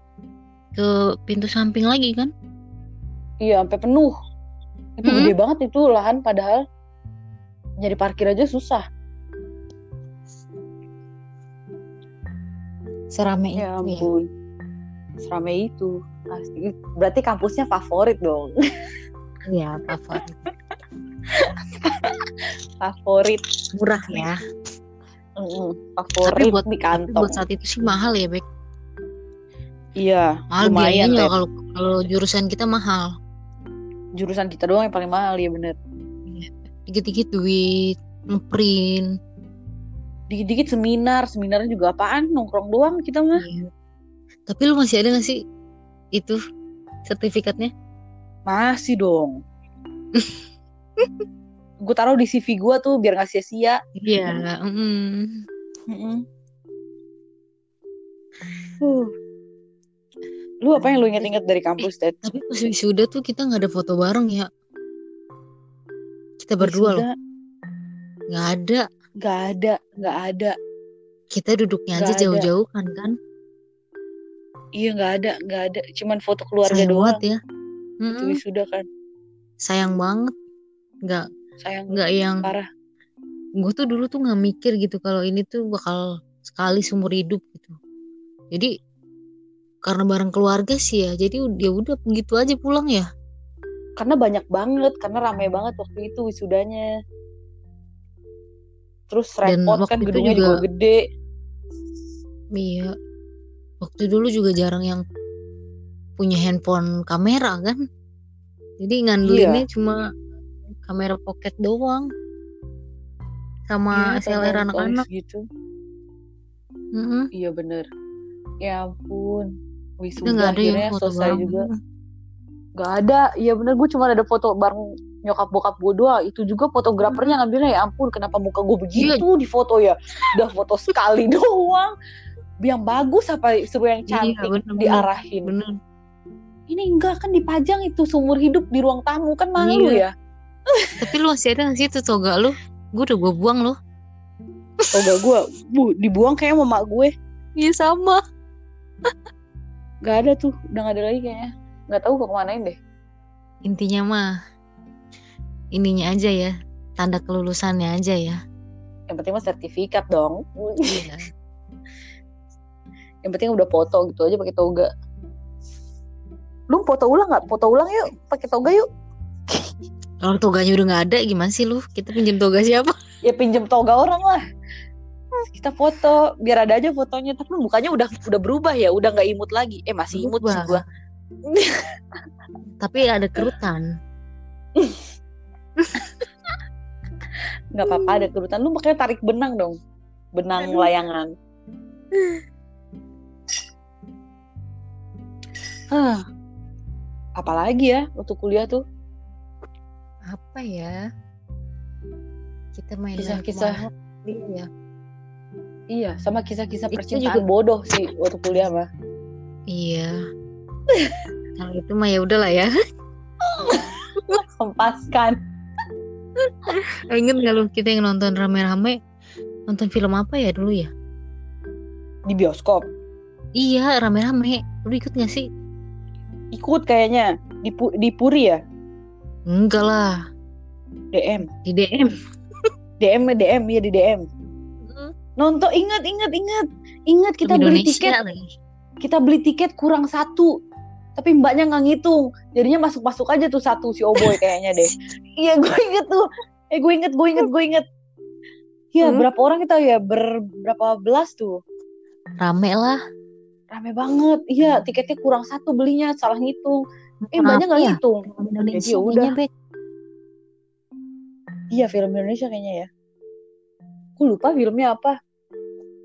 ke pintu samping lagi kan? Iya, sampai penuh. Itu Mm-mm. gede banget itu lahan padahal nyari parkir aja susah. Serame Ya itu ya. ampun. Seramai itu. Pasti. Berarti kampusnya favorit dong. Iya, favorit. Favorit. Murah ya. Tapi Favorit buat, di tapi kantong. buat saat itu sih mahal ya, Bek. Iya, Mahal lumayan biayanya deh. kalau kalau jurusan kita mahal. Jurusan kita doang yang paling mahal ya bener. Dikit-dikit duit, ngeprint. Dikit-dikit seminar, seminarnya juga apaan? Nongkrong doang kita mah. Iya. Tapi lu masih ada gak sih itu sertifikatnya? Masih dong. gue taruh di CV gue tuh biar nggak sia-sia. Iya. mm. Mm-mm. Huh. Lu apa yang lu inget-inget dari kampus, Ted? Tapi pas wisuda tuh kita nggak ada foto bareng ya. Kita berdua loh. Nggak ada. Gak ada, gak ada. Kita duduknya Nggak aja jauh-jauh kan kan. Iya gak ada, gak ada. Cuman foto keluarga Sayang doang. banget ya. Itu Mm-mm. wisuda kan. Sayang banget. Nggak Sayang nggak yang parah. gue tuh dulu tuh nggak mikir gitu kalau ini tuh bakal sekali seumur hidup gitu. Jadi karena bareng keluarga sih ya. Jadi dia udah begitu aja pulang ya. Karena banyak banget, karena ramai banget waktu itu wisudanya. Terus repot kan gedungnya juga- juga gede. Iya. Waktu dulu juga jarang yang punya handphone kamera kan. Jadi ngandelinnya Iya. cuma kamera pocket doang. Sama Iya, SLR telepon anak-anak. gitu. Mm-mm. Iya bener. Ya ampun. Wisuda nggak ada yang foto selesai bareng. juga. Gak ada. Iya bener. Gue cuma ada foto bareng nyokap bokap gue doang. Itu juga fotografernya ngambilnya ya ampun. Kenapa muka gue begitu Iya. di foto ya? Udah foto sekali doang. Yang bagus apa suruh yang Iya, cantik bener-bener. diarahin. Bener. Ini enggak kan dipajang itu seumur hidup di ruang tamu kan malu Iya. ya. Tapi lu masih ada gak sih itu toga lu? Gue udah gue buang loh. Toga gue, bu, dibuang kayak sama mak gue. Iya sama. Gak ada tuh, udah gak ada lagi kayaknya. Gak tahu ke kemanain deh. Intinya mah ininya aja ya. Tanda kelulusannya aja ya. Yang penting mah sertifikat dong. Iya. Yang penting udah foto gitu aja pakai toga. Lu foto ulang nggak? Foto ulang yuk, pakai toga yuk. Kalau toganya udah nggak ada, gimana sih lu? Kita pinjam toga siapa? Ya pinjem toga orang lah. Kita foto, biar ada aja fotonya. Tapi mukanya udah udah berubah ya, udah nggak imut lagi. Eh masih imut sih Berubah. gua. Tapi ada kerutan. Nggak apa-apa ada kerutan. Lu makanya tarik benang dong, benang Aduh. layangan. Hah. Apalagi ya waktu kuliah tuh Apa ya? Kita main Kisah-kisah. Iya. Iya, sama kisah-kisah Itu percintaan juga- bodoh sih waktu kuliah mah. Iya. Kalau itu mah ya udahlah ya. Hempaskan. Ingat nggak lu kita yang nonton rame-rame nonton film apa ya dulu ya? di bioskop Iya, rame-rame. Lu ikut gak sih? ikut kayaknya di Pu- di Puri ya Enggak lah, DM di DM. DM DM ya di DM nonton ingat ingat ingat. Ingat kita beli tiket. lagi. kita beli tiket kurang satu. Tapi mbaknya nggak ngitung. Jadinya masuk masuk aja tuh satu si oboy kayaknya deh. Iya gue inget tuh. Eh gue inget gue inget gue inget. Iya Hmm. berapa orang kita ya? Ber berapa belas tuh? Rame lah. rame banget. Iya tiketnya kurang satu belinya salah ngitung eh mbaknya nggak ya? Indonesia Jadi udah. iya film Indonesia kayaknya ya. Gue lupa filmnya apa.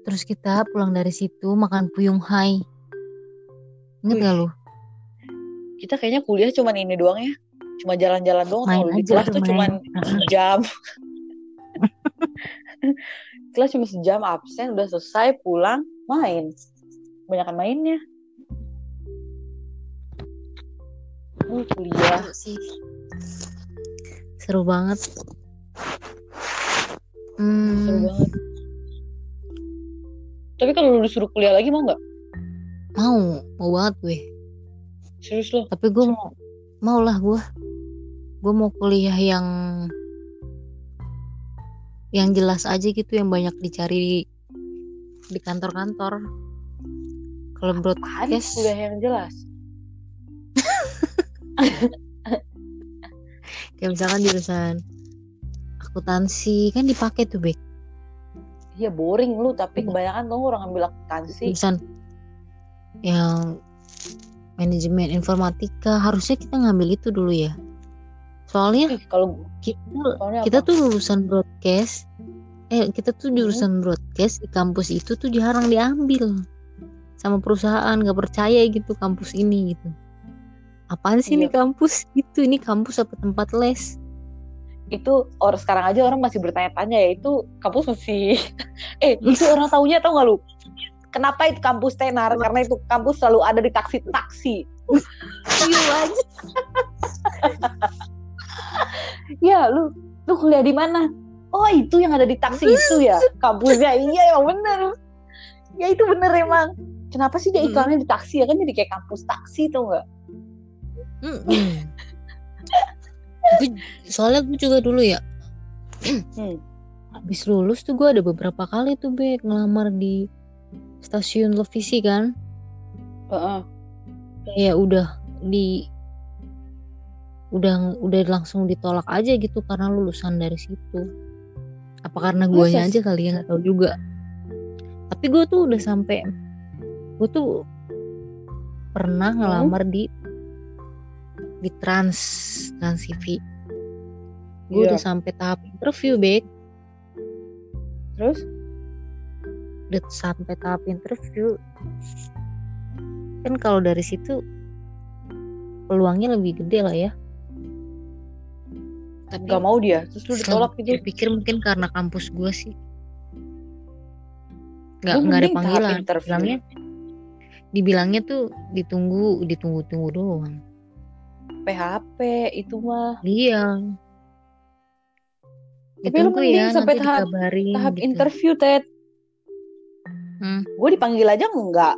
Terus kita pulang dari situ makan puyung hai. Ingat gak lu? kita kayaknya kuliah cuman ini doang ya. Cuma jalan-jalan doang Main kalau di aja kelas tuh, cuman sejam. Kelas cuma sejam absen udah selesai pulang main. Kebanyakan mainnya Oh, kuliah sih. Seru banget. Hmm, seru banget tapi kalau lu disuruh kuliah lagi mau nggak mau, mau banget gue. serius lo Tapi gue mau, mau lah gue. Gue mau kuliah yang yang jelas aja gitu, yang banyak dicari di, di kantor-kantor. Kalau broadcast, kuliah yang jelas kayak misalkan jurusan akuntansi kan dipakai tuh Bek. Iya boring lu tapi kebanyakan tuh orang ambil akuntansi. Jurusan yang manajemen informatika harusnya kita ngambil itu dulu ya. Soalnya Ih, kalau kita soalnya kita apa? tuh lulusan broadcast eh kita tuh jurusan broadcast di kampus itu tuh jarang diambil. Sama perusahaan nggak percaya gitu kampus ini gitu apaan sih ini Iya. kampus? Itu ini kampus apa tempat les? Itu orang sekarang aja orang masih bertanya-tanya ya itu kampus masih eh itu orang taunya tau gak lu? Kenapa itu kampus tenar? Karena itu kampus selalu ada di taksi taksi. Iya aja ya lu lu kuliah di mana? Oh itu yang ada di taksi itu ya? Kampusnya iya emang bener. Ya itu bener emang. Kenapa sih dia Hmm. iklannya di taksi ya? Kan jadi kayak kampus taksi tau nggak Mm-mm. Gue- soalnya gue juga dulu ya Hmm. habis lulus tuh gue ada beberapa kali tuh Bek ngelamar di stasiun televisi kan Heeh. kayak udah di udah udah langsung ditolak aja gitu karena lulusan dari situ apa karena guanya Masa aja kali ya nggak tahu juga tapi gue tuh udah sampai gue tuh pernah ngelamar di di trans trans TV gue Iya. udah sampai tahap interview Bek. Terus? Udah sampai tahap interview. Kan kalau dari situ peluangnya lebih gede lah ya. Tapi nggak mau dia. Terus lu ditolak gitu. pikir mungkin karena kampus gue sih. Nggak Lu nggak ada panggilan. bilangnya dibilangnya tuh ditunggu ditunggu tunggu doang PHP itu mah. Iya. Tapi lu mending ya sampai tahap- tahap gitu. interview Ted. Hmm. gue dipanggil aja enggak.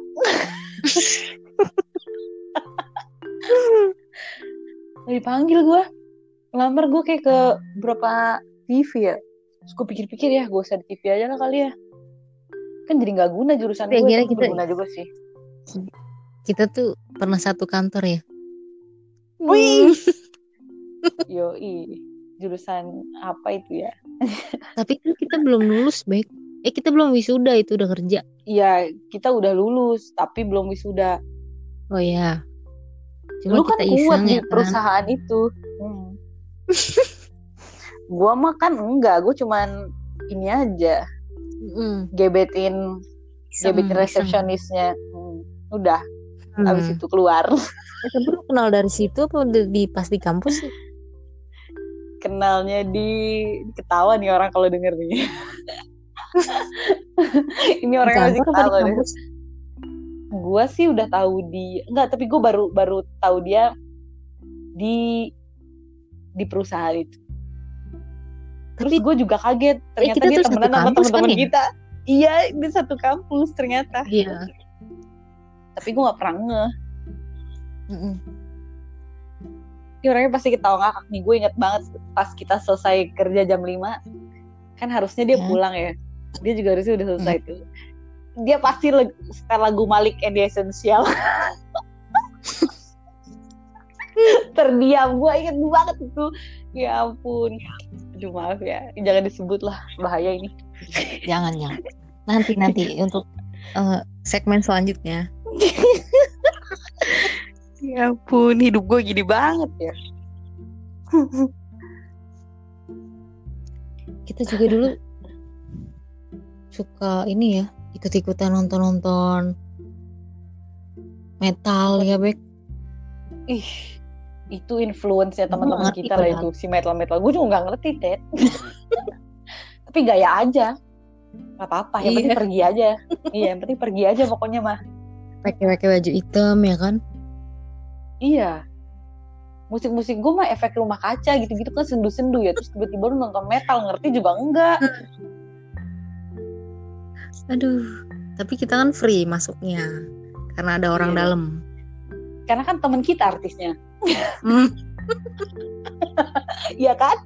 Nggak dipanggil gue ngelamar gue kayak ke berapa TV ya. Terus gue pikir-pikir ya gue usah di TV aja lah kali ya. Kan jadi nggak guna jurusan Tapi gue kita- berguna juga sih. kita tuh pernah satu kantor ya Wih. yoi. Jurusan apa itu ya? Tapi kan kita belum lulus baik eh kita belum wisuda itu udah kerja. Iya kita udah lulus tapi belum wisuda. Oh ya cuma lu kan kita kuat di ya kan? perusahaan itu. Hmm. gua mah kan enggak gue cuman ini aja. Mm, gebetin iseng, gebetin resepsionisnya. Hmm, udah Hmm. habis itu keluar. Eh, tapi lu kenal dari situ apa di pas di kampus sih? Kenalnya di ketawa nih orang kalau denger nih. Ini orang yang masih ketawa kampus? Gue sih udah tahu di enggak tapi gue baru baru tahu dia di di perusahaan itu. Terus Tapi- gue juga kaget ternyata kita dia temenan sama kan teman-teman ya? kita. Iya di satu kampus ternyata. Iya. Tapi gue nggak pernah nge. Ini orangnya pasti ketawa ngakak nih. Gue inget banget pas kita selesai kerja jam 5 kan harusnya dia Hmm. pulang ya. Dia juga harusnya udah selesai tuh. Dia pasti setel lagu Malik and the Essential. Terdiam. Gue inget banget itu. Ya ampun. Aduh maaf ya. Jangan disebut lah. Bahaya ini. Jangan jangan. Nanti nanti untuk eh, segmen selanjutnya. ya ampun hidup gue gini banget ya. Kita juga dulu suka ini ya ikut-ikutan nonton-nonton metal ya Bek. ih itu influence-nya teman-teman ngerti kita lah itu si metal metal gue juga nggak ngerti Ted. Tapi gaya aja. Nggak apa-apa yang penting Iya. pergi aja. Iya yang penting pergi aja pokoknya mah Pakai-pakai baju hitam ya kan? iya. Musik-musik gue mah efek rumah kaca gitu-gitu kan sendu-sendu ya. Terus tiba-tiba lu nonton metal ngerti juga enggak? Aduh, tapi kita kan free masuknya karena ada orang Iya. dalam. karena kan teman kita artisnya. Hmm. iya kan?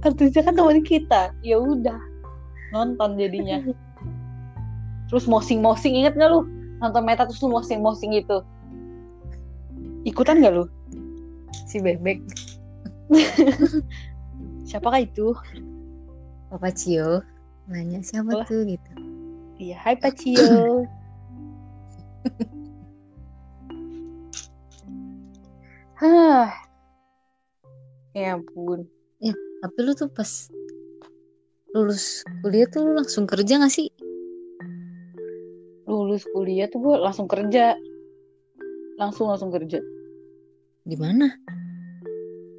Artisnya kan teman kita. Ya udah nonton jadinya terus mosing-mosing inget gak lu nonton meta terus lu mosing-mosing gitu ikutan gak lu si bebek siapakah itu Papa Cio nanya siapa Wah. tuh gitu. iya hai Pacio Hah. Ya ampun. Tapi lu tuh pas lulus kuliah tuh lu langsung kerja gak sih? Lulus kuliah tuh gue langsung kerja. Langsung langsung kerja. Di mana?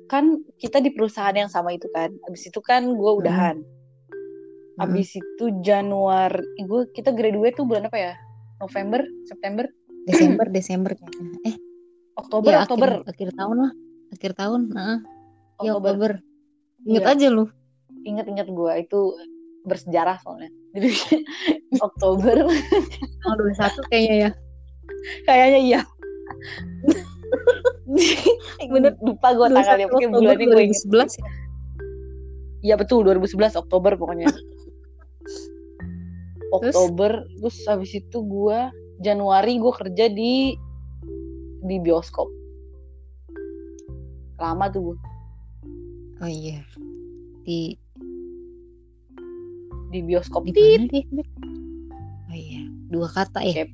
Kan kita di perusahaan yang sama itu kan. Abis itu kan gue udahan. Hmm. Abis itu Januari, gue kita graduate tuh bulan apa ya? November, September, Desember, Desember kayaknya. Eh, Oktober, ya, Oktober, Akhir, akhir tahun lah. Akhir tahun. Iya, Oktober. Oktober. Ingat Iya. aja lu. Ingat-ingat gue itu bersejarah soalnya. Jadi Oktober Tanggal 21 kayaknya ya. kayaknya iya. Bener lupa gue tanggalnya, 21 pokoknya Oktober bulannya gue inget. 2011 ya. Iya betul 2011 Oktober pokoknya. Oktober terus habis itu gua Januari gua kerja di di bioskop. Lama tuh gua Oh iya. Di di bioskop di Tit. mana dia? Oh iya, dua kata ya.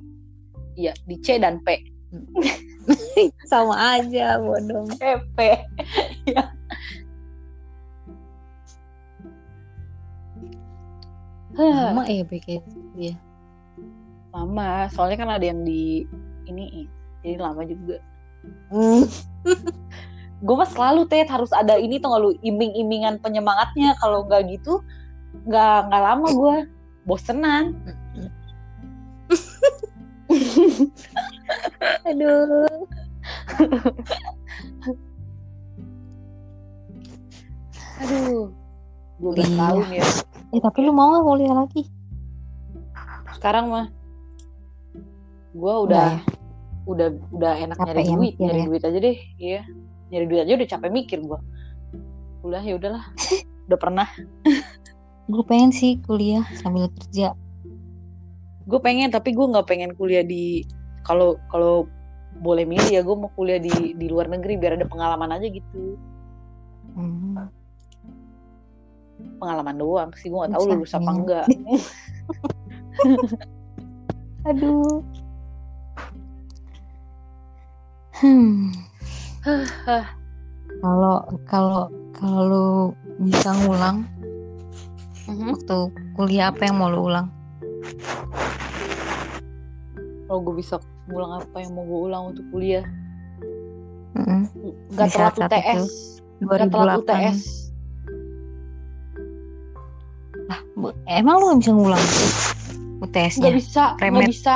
Iya, di C dan P. Sama aja, bodoh. Eh, P. Iya. Hah, Lama ya BK ya. lama. Soalnya kan ada yang di ini jadi lama juga. Hmm. gue mah selalu Ted harus ada ini tuh lu iming-imingan penyemangatnya kalau nggak gitu nggak nggak lama gue bosenan Aduh. aduh 12 Iya. tahun ya Eh tapi lu mau gak kuliah lagi? sekarang mah gue Enggak udah ya? udah udah enak Capek nyari ya duit nyari ya? duit aja deh iya nyari duit aja udah capek mikir gue udah ya udahlah udah pernah Gue pengen sih kuliah sambil kerja. gue pengen tapi gue nggak pengen kuliah di kalau kalau boleh milih ya gue mau kuliah di di luar negeri biar ada pengalaman aja gitu Hmm. pengalaman doang sih gue nggak tahu lulus apa enggak Aduh. Hmm. Kalau kalau kalau lu bisa ngulang waktu kuliah apa yang mau lu ulang? kalau gue bisa ngulang apa yang mau gue ulang untuk kuliah Mm-mm. nggak Di telat UTS nggak telat 2008. UTS Bu- Emang lu gak bisa ngulang UTS-nya? bisa nggak Remet. bisa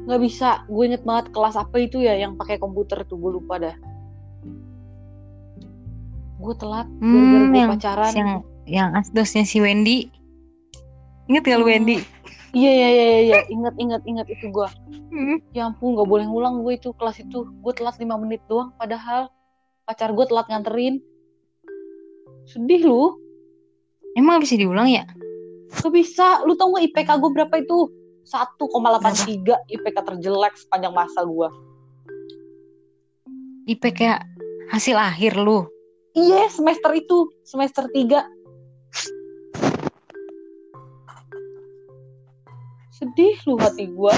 nggak bisa gue inget banget kelas apa itu ya yang pakai komputer tuh gue lupa dah gue telat gara-gara Hmm, gue pacaran yang yang asdosnya si Wendy. Ingat gak lu Wendy? Iya iya iya iya ingat ingat ingat itu gue. Hmm. Ya ampun nggak boleh ngulang gue itu kelas itu. Gue telat lima menit doang padahal pacar gue telat nganterin. Sedih lu. Emang bisa diulang ya? Gak bisa. Lu tau gak IPK gue berapa itu? 1,83 IPK terjelek sepanjang masa gue. IPK hasil akhir lu. Iya semester itu. Semester 3. Sedih lu hati gue.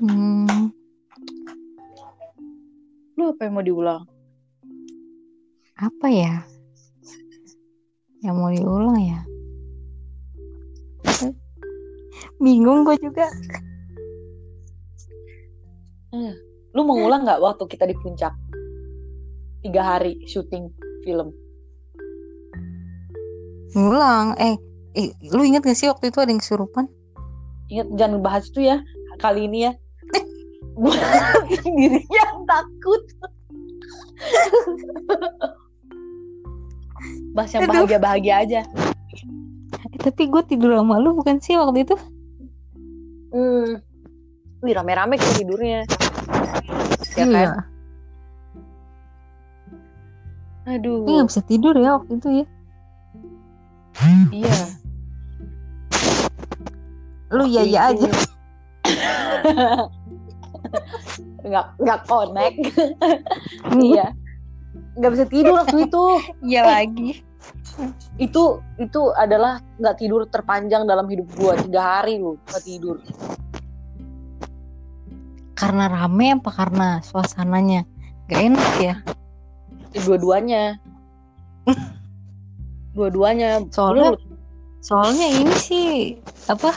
Hmm. Lu apa yang mau diulang? Apa ya? Yang mau diulang ya? Bingung gue juga. Lu mau ngulang nggak waktu kita di puncak? Tiga hari syuting film. Ngulang. Eh, eh, lu inget gak sih waktu itu ada yang kesurupan? Ingat jangan bahas itu ya kali ini ya. Gue sendiri yang takut. bahas yang Aduh. bahagia-bahagia aja. Eh, tapi gue tidur sama lu bukan sih waktu itu? Hmm. Wih rame-rame kita tidurnya. Ya kan? Iya. Aduh. Tapi gak bisa tidur ya waktu itu ya. Iya. Lu ya ya aja. nggak nggak connect. Iya. Nggak bisa tidur waktu itu. Iya lagi. Itu itu adalah nggak tidur terpanjang dalam hidup gua tiga hari lu nggak tidur. Karena rame apa karena suasananya? Gak enak ya. Ya, dua-duanya. Dua-duanya. Soalnya Lu- soalnya ini sih apa?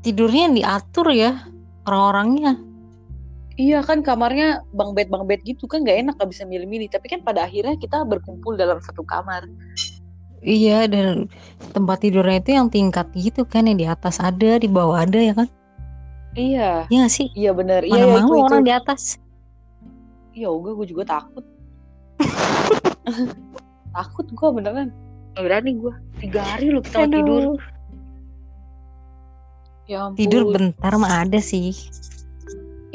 Tidurnya diatur ya orang-orangnya. Iya kan kamarnya bang bed bang bed gitu kan nggak enak nggak bisa milih-milih. Tapi kan pada akhirnya kita berkumpul dalam satu kamar. Iya dan tempat tidurnya itu yang tingkat gitu kan yang di atas ada di bawah ada ya kan? Iya. Iya gak sih? Iya bener. Iya Mana iya, mau itu, orang itu. di atas? Iya gue gue juga takut. takut gue beneran. Berani gue. Tiga hari lu kita nggak tidur. Ya ampun. Tidur bentar mah ada sih.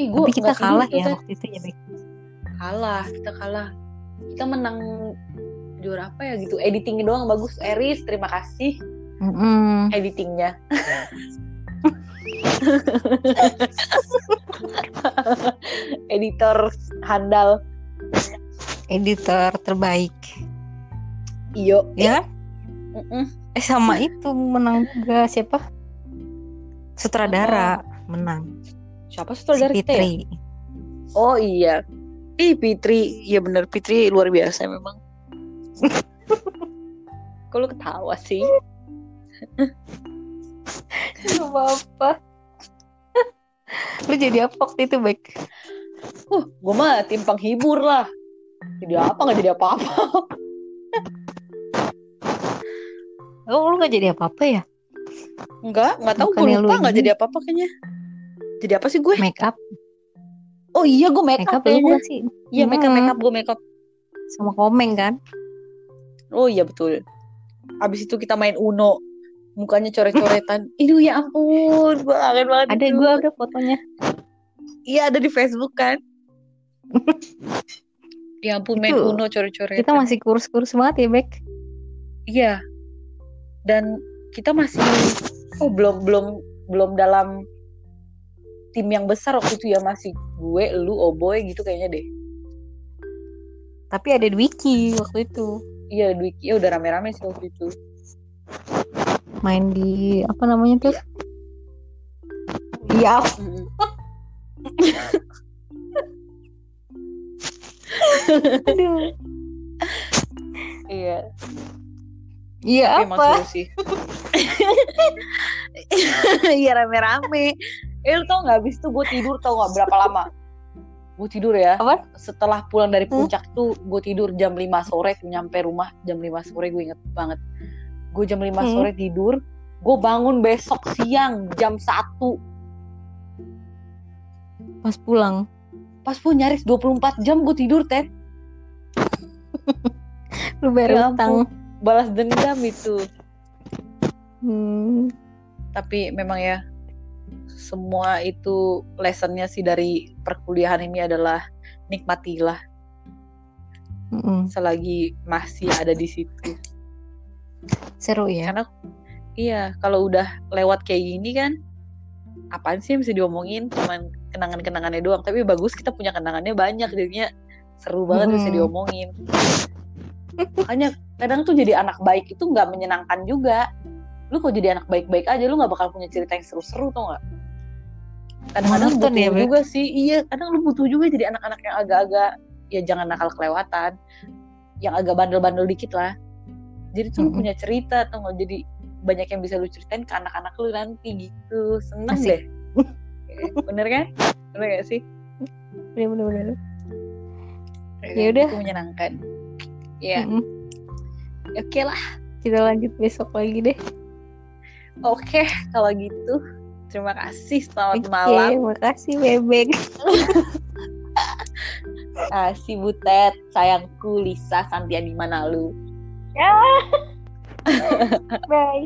Ih, gua Tapi kita kalah ya Teh. waktu itu ya. Bek. Kalah. Kita kalah. Kita menang juara apa ya gitu. Editingnya doang bagus. Eris terima kasih Mm-mm. editingnya. Editor handal. Editor terbaik. Iyo. Ya? Eh sama itu menang juga siapa? Sutradara menang. Siapa Si saudara kita ya? Fitri. Oh iya. Ih Fitri, iya bener Fitri luar biasa memang. Lu ketawa sih? Gak apa-apa. Lu jadi apa waktu itu, Bek? Uh, gue mah tim penghibur lah. Jadi apa nggak jadi apa-apa? Oh, lu gak jadi apa-apa ya? Enggak, nggak tahu gue lupa nggak ini? jadi apa-apa kayaknya. Jadi apa sih gue? Make up, Oh iya gue make make up kayaknya. sih? Iya make up Hmm, make up gue make up. Sama komeng kan? Oh iya betul. Abis itu kita main Uno. Mukanya coret-coretan. Aduh ya ampun, gue kangen banget. Ada gua ada fotonya. Iya ada di Facebook kan. ya ampun main Uno coret-coretan. Kita masih kurus-kurus banget ya, Bek. Iya. Dan kita masih oh belum belum belum dalam tim yang besar waktu itu ya masih gue, lu, Oboy gitu kayaknya deh. Tapi ada Dwiki waktu itu. Iya, Dwiki ya udah rame-rame sih waktu itu. Main di apa namanya tuh? Iya. Aduh. Iya. Iya emang apa? seru sih. Iya rame-rame. Eh lu tau gak abis itu gue tidur tau gak berapa lama? Gue tidur ya. Apa? Setelah pulang dari Hmm? puncak tuh gue tidur jam 5 sore nyampe rumah jam 5 sore gue inget banget. Gue jam 5 Hmm. sore tidur. Gue bangun besok siang jam 1. Pas pulang. Pas pun nyaris 24 jam gue tidur Ted. lu bayar Ya utang balas dendam itu hmm. tapi memang ya semua itu lessonnya sih dari perkuliahan ini adalah nikmatilah. Mm-mm. selagi masih ada di situ. Seru ya. Karena iya kalau udah lewat kayak gini kan apaan sih yang bisa diomongin? Cuman kenangan-kenangannya doang. Tapi bagus kita punya kenangannya banyak. Jadinya seru banget bisa Hmm. diomongin. Makanya kadang tuh jadi anak baik itu nggak menyenangkan juga lu kok jadi anak baik-baik aja lu nggak bakal punya cerita yang seru-seru tau nggak? Kadang-kadang butuh ya, juga sih iya kadang lu butuh juga jadi anak-anak yang agak-agak ya jangan nakal kelewatan yang agak bandel-bandel dikit lah. Jadi tuh lu Mm-mm. punya cerita atau nggak? Jadi banyak yang bisa lu ceritain ke anak-anak lu nanti gitu. Seneng Asik. deh. Eh, bener kan? Bener gak sih? Bener bener bener. Ya udah. itu menyenangkan. Ya Mm-mm. oke lah. Kita lanjut besok lagi deh oke kalau gitu. Terima kasih. Selamat Oke, malam. makasih bebek. Kasih butet sayangku Lisa Santiani Manalu bye